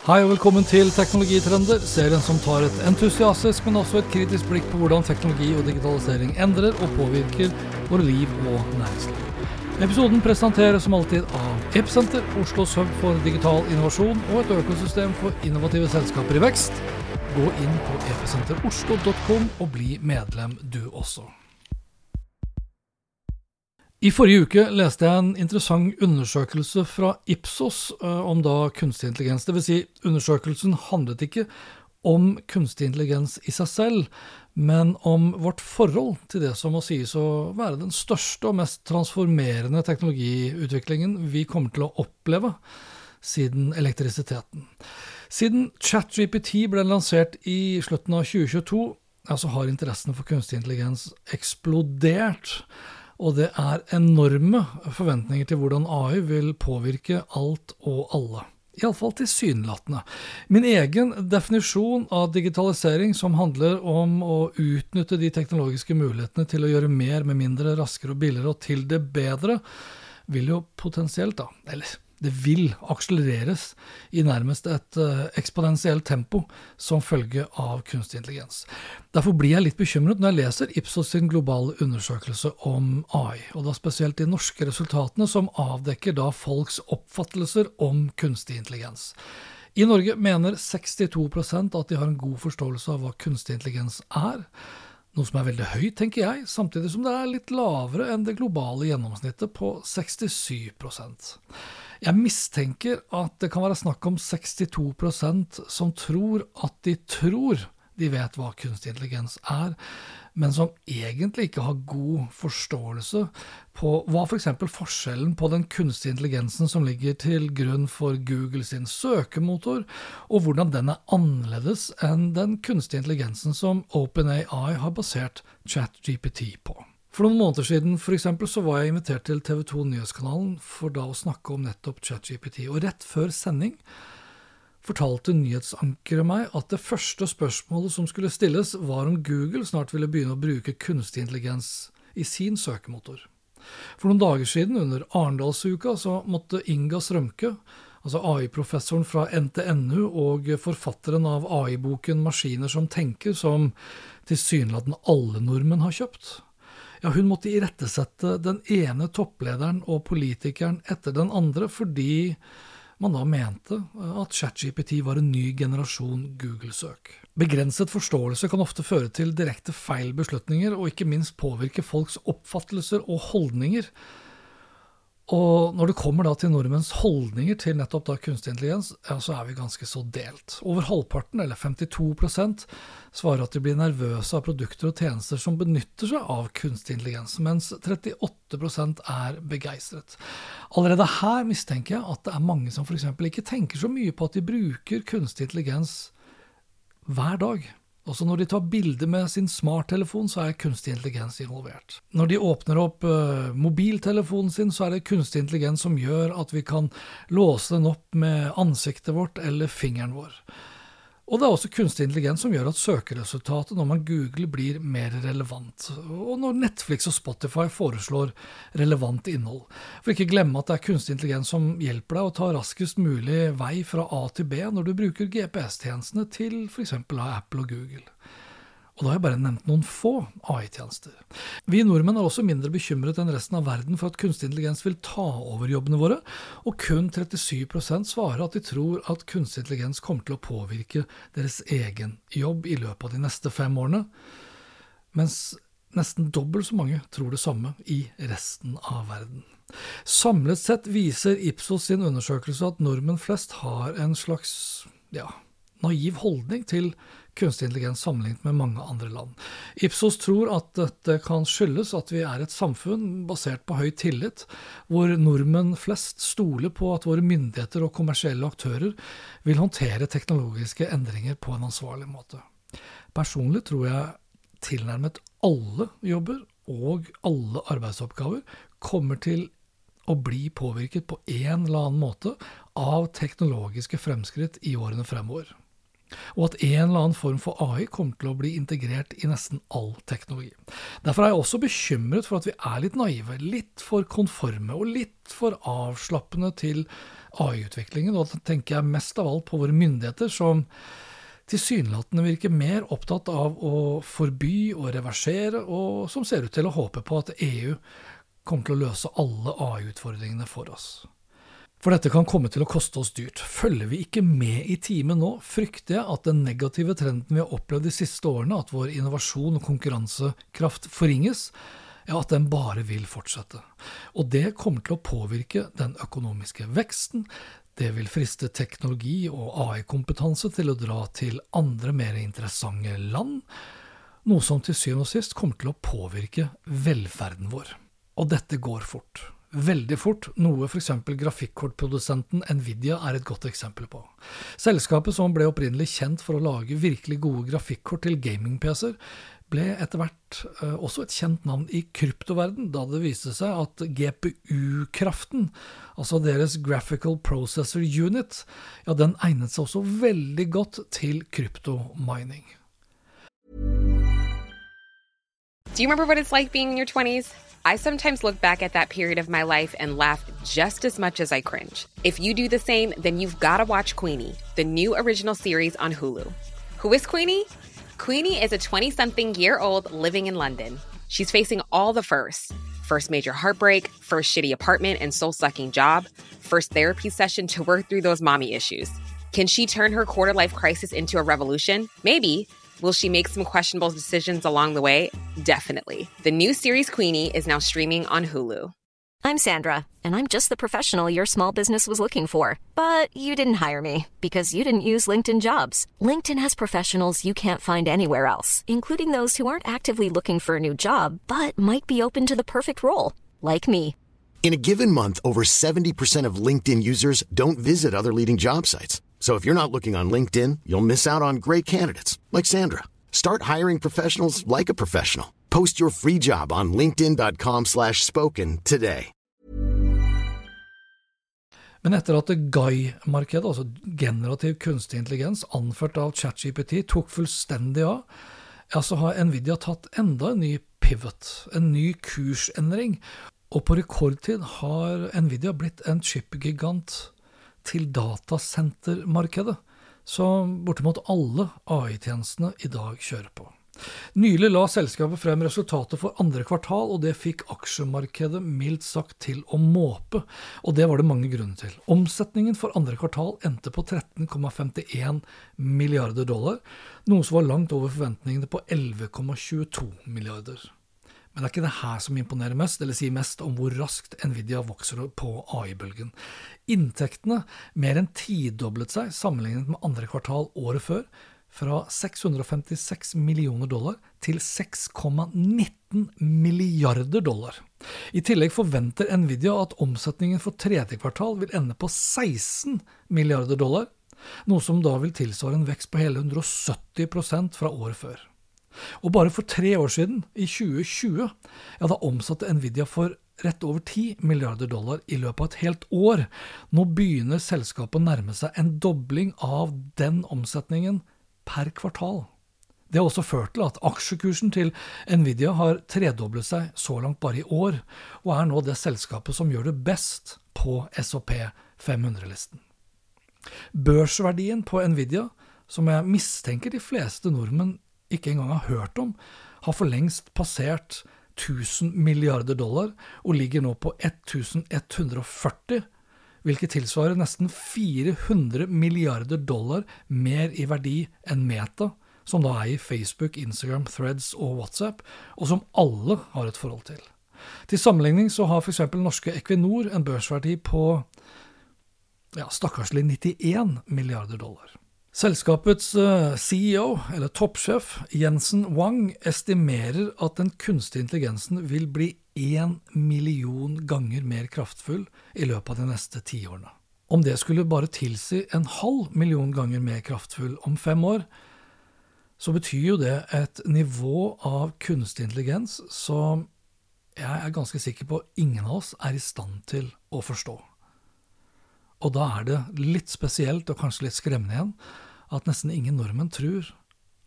Hei og velkommen til Teknologitrender, serien som tar et entusiastisk, men også et kritisk blikk på hvordan teknologi og digitalisering endrer og påvirker våre liv og næringsliv. Episoden presenteres som alltid av Epsenter, Oslos hub for digital innovasjon og et økosystem for innovative selskaper i vekst. Gå inn på episenteroslo.com og bli medlem du også. I forrige uke leste jeg en interessant undersøkelse fra Ipsos uh, om da kunstig intelligens. Vil si, undersøkelsen handlet ikke om kunstig intelligens i seg selv, men om vårt forhold til det som må sies å være den største og mest transformerende teknologiutviklingen vi kommer til å oppleve siden elektrisiteten. Siden ChatGPT ble lansert i slutten av 2022, altså har interessen for kunstig intelligens eksplodert. Og det er enorme forventninger til hvordan AI vil påvirke alt og alle. Iallfall tilsynelatende. Min egen definisjon av digitalisering, som handler om å utnytte de teknologiske mulighetene til å gjøre mer med mindre, raskere og billigere, og til det bedre, vil jo potensielt, da, eller det vil akselereres i nærmest et uh, eksponentielt tempo som følge av kunstig intelligens. Derfor blir jeg litt bekymret når jeg leser Ipsos sin globale undersøkelse om AI, og da spesielt de norske resultatene som avdekker da folks oppfattelser om kunstig intelligens. I Norge mener 62% at de har en god forståelse av hva kunstig intelligens er. Noe som er veldig høyt, tenker jeg, samtidig som det er litt lavere enn det globale gjennomsnittet på 67 jeg mistenker at det kan være snakk om 62% som tror at de tror de vet hva kunstig intelligens er, men som egentlig ikke har god forståelse på hva f.eks. For forskjellen på den kunstige intelligensen som ligger til grunn for Google sin søkemotor, og hvordan den er annerledes enn den kunstige intelligensen som OpenAI har basert ChatGPT på. For noen måneder siden for eksempel, så var jeg invitert til TV 2 Nyhetskanalen for da å snakke om nettopp ChatGPT. Og rett før sending fortalte nyhetsankeret meg at det første spørsmålet som skulle stilles, var om Google snart ville begynne å bruke kunstig intelligens i sin søkemotor. For noen dager siden, under Arendalsuka, så måtte Inga Strømke, altså AI-professoren fra NTNU og forfatteren av AI-boken 'Maskiner som tenker', som tilsynelatende alle nordmenn har kjøpt, ja, hun måtte irettesette den ene topplederen og politikeren etter den andre fordi man da mente at ChatGPT var en ny generasjon Google-søk. Begrenset forståelse kan ofte føre til direkte feil beslutninger, og ikke minst påvirke folks oppfattelser og holdninger og når det kommer da til nordmenns holdninger til nettopp da kunstig intelligens, ja, så er vi ganske så delt. Over halvparten, eller 52% svarer at de blir nervøse av produkter og tjenester som benytter seg av kunstig intelligens, mens 38% er begeistret. Allerede her mistenker jeg at det er mange som f.eks. ikke tenker så mye på at de bruker kunstig intelligens hver dag. Også når de tar bilder med sin smarttelefon, så er kunstig intelligens involvert. Når de åpner opp uh, mobiltelefonen sin, så er det kunstig intelligens som gjør at vi kan låse den opp med ansiktet vårt eller fingeren vår. Og det er også kunstig intelligens som gjør at søkeresultatet når man googler, blir mer relevant. Og når Netflix og Spotify foreslår relevant innhold. For ikke glemme at det er kunstig intelligens som hjelper deg å ta raskest mulig vei fra A til B når du bruker GPS-tjenestene til f.eks. Apple og Google. Og da har jeg bare nevnt noen få AI-tjenester. Vi nordmenn er også mindre bekymret enn resten av verden for at kunstig intelligens vil ta over jobbene våre, og kun 37% svarer at de tror at kunstig intelligens kommer til å påvirke deres egen jobb i løpet av de neste fem årene, mens nesten dobbelt så mange tror det samme i resten av verden. Samlet sett viser Ipsos sin undersøkelse at nordmenn flest har en slags ja, naiv holdning til kunstig intelligens sammenlignet med mange andre land. Ipsos tror at dette kan skyldes at vi er et samfunn basert på høy tillit, hvor nordmenn flest stoler på at våre myndigheter og kommersielle aktører vil håndtere teknologiske endringer på en ansvarlig måte. Personlig tror jeg tilnærmet alle jobber og alle arbeidsoppgaver kommer til å bli påvirket på en eller annen måte av teknologiske fremskritt i årene fremover. Og at en eller annen form for AI kommer til å bli integrert i nesten all teknologi. Derfor er jeg også bekymret for at vi er litt naive, litt for konforme og litt for avslappende til AI-utviklingen. Og da tenker jeg mest av alt på våre myndigheter, som tilsynelatende virker mer opptatt av å forby og reversere, og som ser ut til å håpe på at EU kommer til å løse alle AI-utfordringene for oss. For dette kan komme til å koste oss dyrt. Følger vi ikke med i timen nå, frykter jeg at den negative trenden vi har opplevd de siste årene, at vår innovasjon og konkurransekraft forringes, ja, at den bare vil fortsette. Og det kommer til å påvirke den økonomiske veksten, det vil friste teknologi og AI-kompetanse til å dra til andre mer interessante land, noe som til syvende og sist kommer til å påvirke velferden vår. Og dette går fort. Veldig fort, noe f.eks. grafikkortprodusenten Nvidia er et godt eksempel på. Selskapet som ble opprinnelig kjent for å lage virkelig gode grafikkort til gaming-PC-er, ble etter hvert uh, også et kjent navn i kryptoverden, da det viste seg at GPU-kraften, altså deres Graphical Processor Unit, ja, den egnet seg også veldig godt til kryptomining. Do you remember what it's like being in your 20s? I sometimes look back at that period of my life and laugh just as much as I cringe. If you do the same, then you've got to watch Queenie, the new original series on Hulu. Who is Queenie? Queenie is a 20 something year old living in London. She's facing all the firsts first major heartbreak, first shitty apartment and soul sucking job, first therapy session to work through those mommy issues. Can she turn her quarter life crisis into a revolution? Maybe. Will she make some questionable decisions along the way? Definitely. The new series Queenie is now streaming on Hulu. I'm Sandra, and I'm just the professional your small business was looking for. But you didn't hire me because you didn't use LinkedIn jobs. LinkedIn has professionals you can't find anywhere else, including those who aren't actively looking for a new job but might be open to the perfect role, like me. In a given month, over 70% of LinkedIn users don't visit other leading job sites. So if you're not looking on LinkedIn, you'll miss out on great candidates like Sandra. Start hiring professionals like a professional. Post your free job on linkedin.com/spoken today. Men etter at GAI-markedet, altså generativ kunstig intelligens, anført av ChatGPT, tok fullstendig av, ja, så har Nvidia tatt enda en ny pivot, en ny kursendring. Og på rekordtid har Nvidia blitt en chipgigant til datasentermarkedet, som bortimot alle AI-tjenestene i dag kjører på. Nylig la selskapet frem resultatet for andre kvartal, og det fikk aksjemarkedet mildt sagt til å måpe, og det var det mange grunner til. Omsetningen for andre kvartal endte på 13,51 milliarder dollar, noe som var langt over forventningene på 11,22 milliarder. Men det er ikke det her som imponerer mest, eller sier mest om hvor raskt Nvidia vokser på AI-bølgen. Inntektene mer enn tidoblet seg sammenlignet med andre kvartal året før, fra 656 millioner dollar til 6,19 milliarder dollar. I tillegg forventer Nvidia at omsetningen for tredje kvartal vil ende på 16 milliarder dollar, noe som da vil tilsvare en vekst på hele 170% fra året før. Og bare for tre år siden, i 2020, ja, da omsatte Nvidia for rett over 10 milliarder dollar i løpet av et helt år. Nå begynner selskapet å nærme seg en dobling av den omsetningen per kvartal. Det har også ført til at aksjekursen til Nvidia har tredoblet seg så langt bare i år, og er nå det selskapet som gjør det best på SOP 500-listen. Børsverdien på Nvidia, som jeg mistenker de fleste nordmenn ikke engang har hørt om, har for lengst passert 1000 milliarder dollar og ligger nå på 1140, hvilket tilsvarer nesten 400 milliarder dollar mer i verdi enn Meta, som da eier Facebook, Instagram, Threads og WhatsApp, og som alle har et forhold til. Til sammenligning så har f.eks. norske Equinor en børsverdi på ja, stakkarslig 91 milliarder dollar. Selskapets eh, CEO, eller toppsjef, Jensen Wang, estimerer at den kunstige intelligensen vil bli én million ganger mer kraftfull i løpet av de neste tiårene. Om det skulle bare tilsi en halv million ganger mer kraftfull om fem år, så betyr jo det et nivå av kunstig intelligens som jeg er ganske sikker på ingen av oss er i stand til å forstå. Og da er det litt spesielt, og kanskje litt skremmende igjen, at nesten ingen nordmenn tror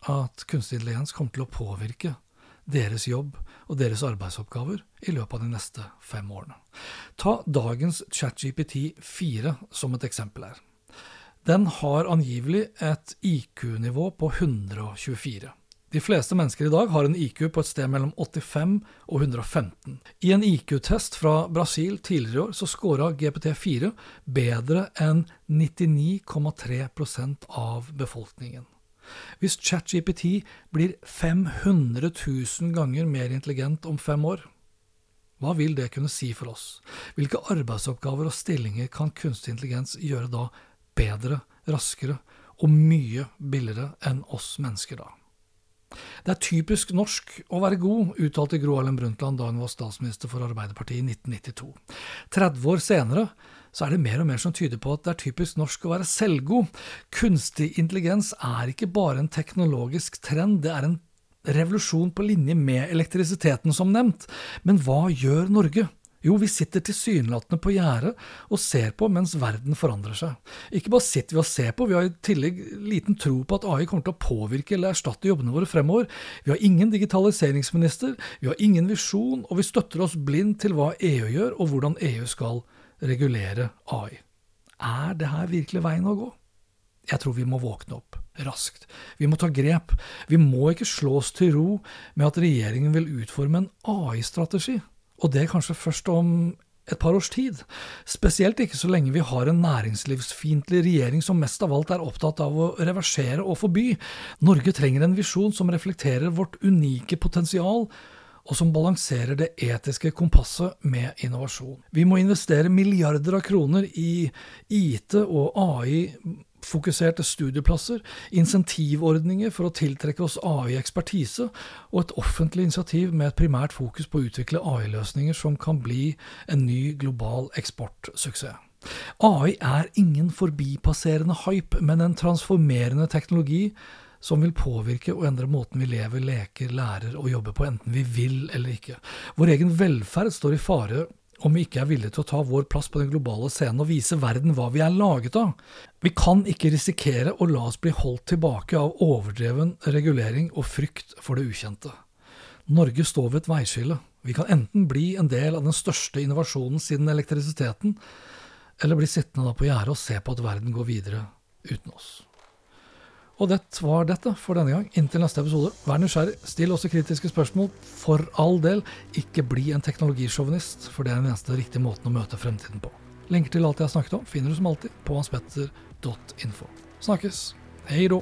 at kunstig intelligens kommer til å påvirke deres jobb og deres arbeidsoppgaver i løpet av de neste fem årene. Ta dagens ChatGPT 4 som et eksempel her. Den har angivelig et IQ-nivå på 124. De fleste mennesker i dag har en IQ på et sted mellom 85 og 115. I en IQ-test fra Brasil tidligere i år så scora GPT4 bedre enn 99,3% av befolkningen. Hvis ChatGPT blir 500 000 ganger mer intelligent om fem år, hva vil det kunne si for oss? Hvilke arbeidsoppgaver og stillinger kan kunstig intelligens gjøre da bedre, raskere og mye billigere enn oss mennesker da. Det er typisk norsk å være god, uttalte Gro Harlem Brundtland da hun var statsminister for Arbeiderpartiet i 1992. 30 år senere så er det mer og mer som tyder på at det er typisk norsk å være selvgod. Kunstig intelligens er ikke bare en teknologisk trend, det er en revolusjon på linje med elektrisiteten, som nevnt. Men hva gjør Norge? Jo, vi sitter tilsynelatende på gjerdet og ser på mens verden forandrer seg. Ikke bare sitter vi og ser på, vi har i tillegg liten tro på at AI kommer til å påvirke eller erstatte jobbene våre fremover. Vi har ingen digitaliseringsminister, vi har ingen visjon, og vi støtter oss blind til hva EU gjør, og hvordan EU skal regulere AI. Er det her virkelig veien å gå? Jeg tror vi må våkne opp raskt. Vi må ta grep. Vi må ikke slå oss til ro med at regjeringen vil utforme en AI-strategi. Og det kanskje først om et par års tid. Spesielt ikke så lenge vi har en næringslivsfiendtlig regjering som mest av alt er opptatt av å reversere og forby. Norge trenger en visjon som reflekterer vårt unike potensial, og som balanserer det etiske kompasset med innovasjon. Vi må investere milliarder av kroner i IT og AI fokuserte studieplasser, insentivordninger for å tiltrekke oss AI-ekspertise, og et offentlig initiativ med et primært fokus på å utvikle AI-løsninger som kan bli en ny global eksportsuksess. AI er ingen forbipasserende hype, men en transformerende teknologi som vil påvirke og endre måten vi lever, leker, lærer og jobber på, enten vi vil eller ikke. Vår egen velferd står i fare om vi ikke er villige til å ta vår plass på den globale scenen og vise verden hva vi er laget av. Vi kan ikke risikere å la oss bli holdt tilbake av overdreven regulering og frykt for det ukjente. Norge står ved et veiskille. Vi kan enten bli en del av den største innovasjonen siden elektrisiteten, eller bli sittende på gjerdet og se på at verden går videre uten oss. Og det var dette for denne gang. Inntil neste episode, vær nysgjerrig. Still også kritiske spørsmål. For all del, ikke bli en teknologisjåvinist, for det er den eneste riktige måten å møte fremtiden på. Lenker til alt jeg har snakket om, finner du som alltid på hanspetter.info. Snakkes. Hei då.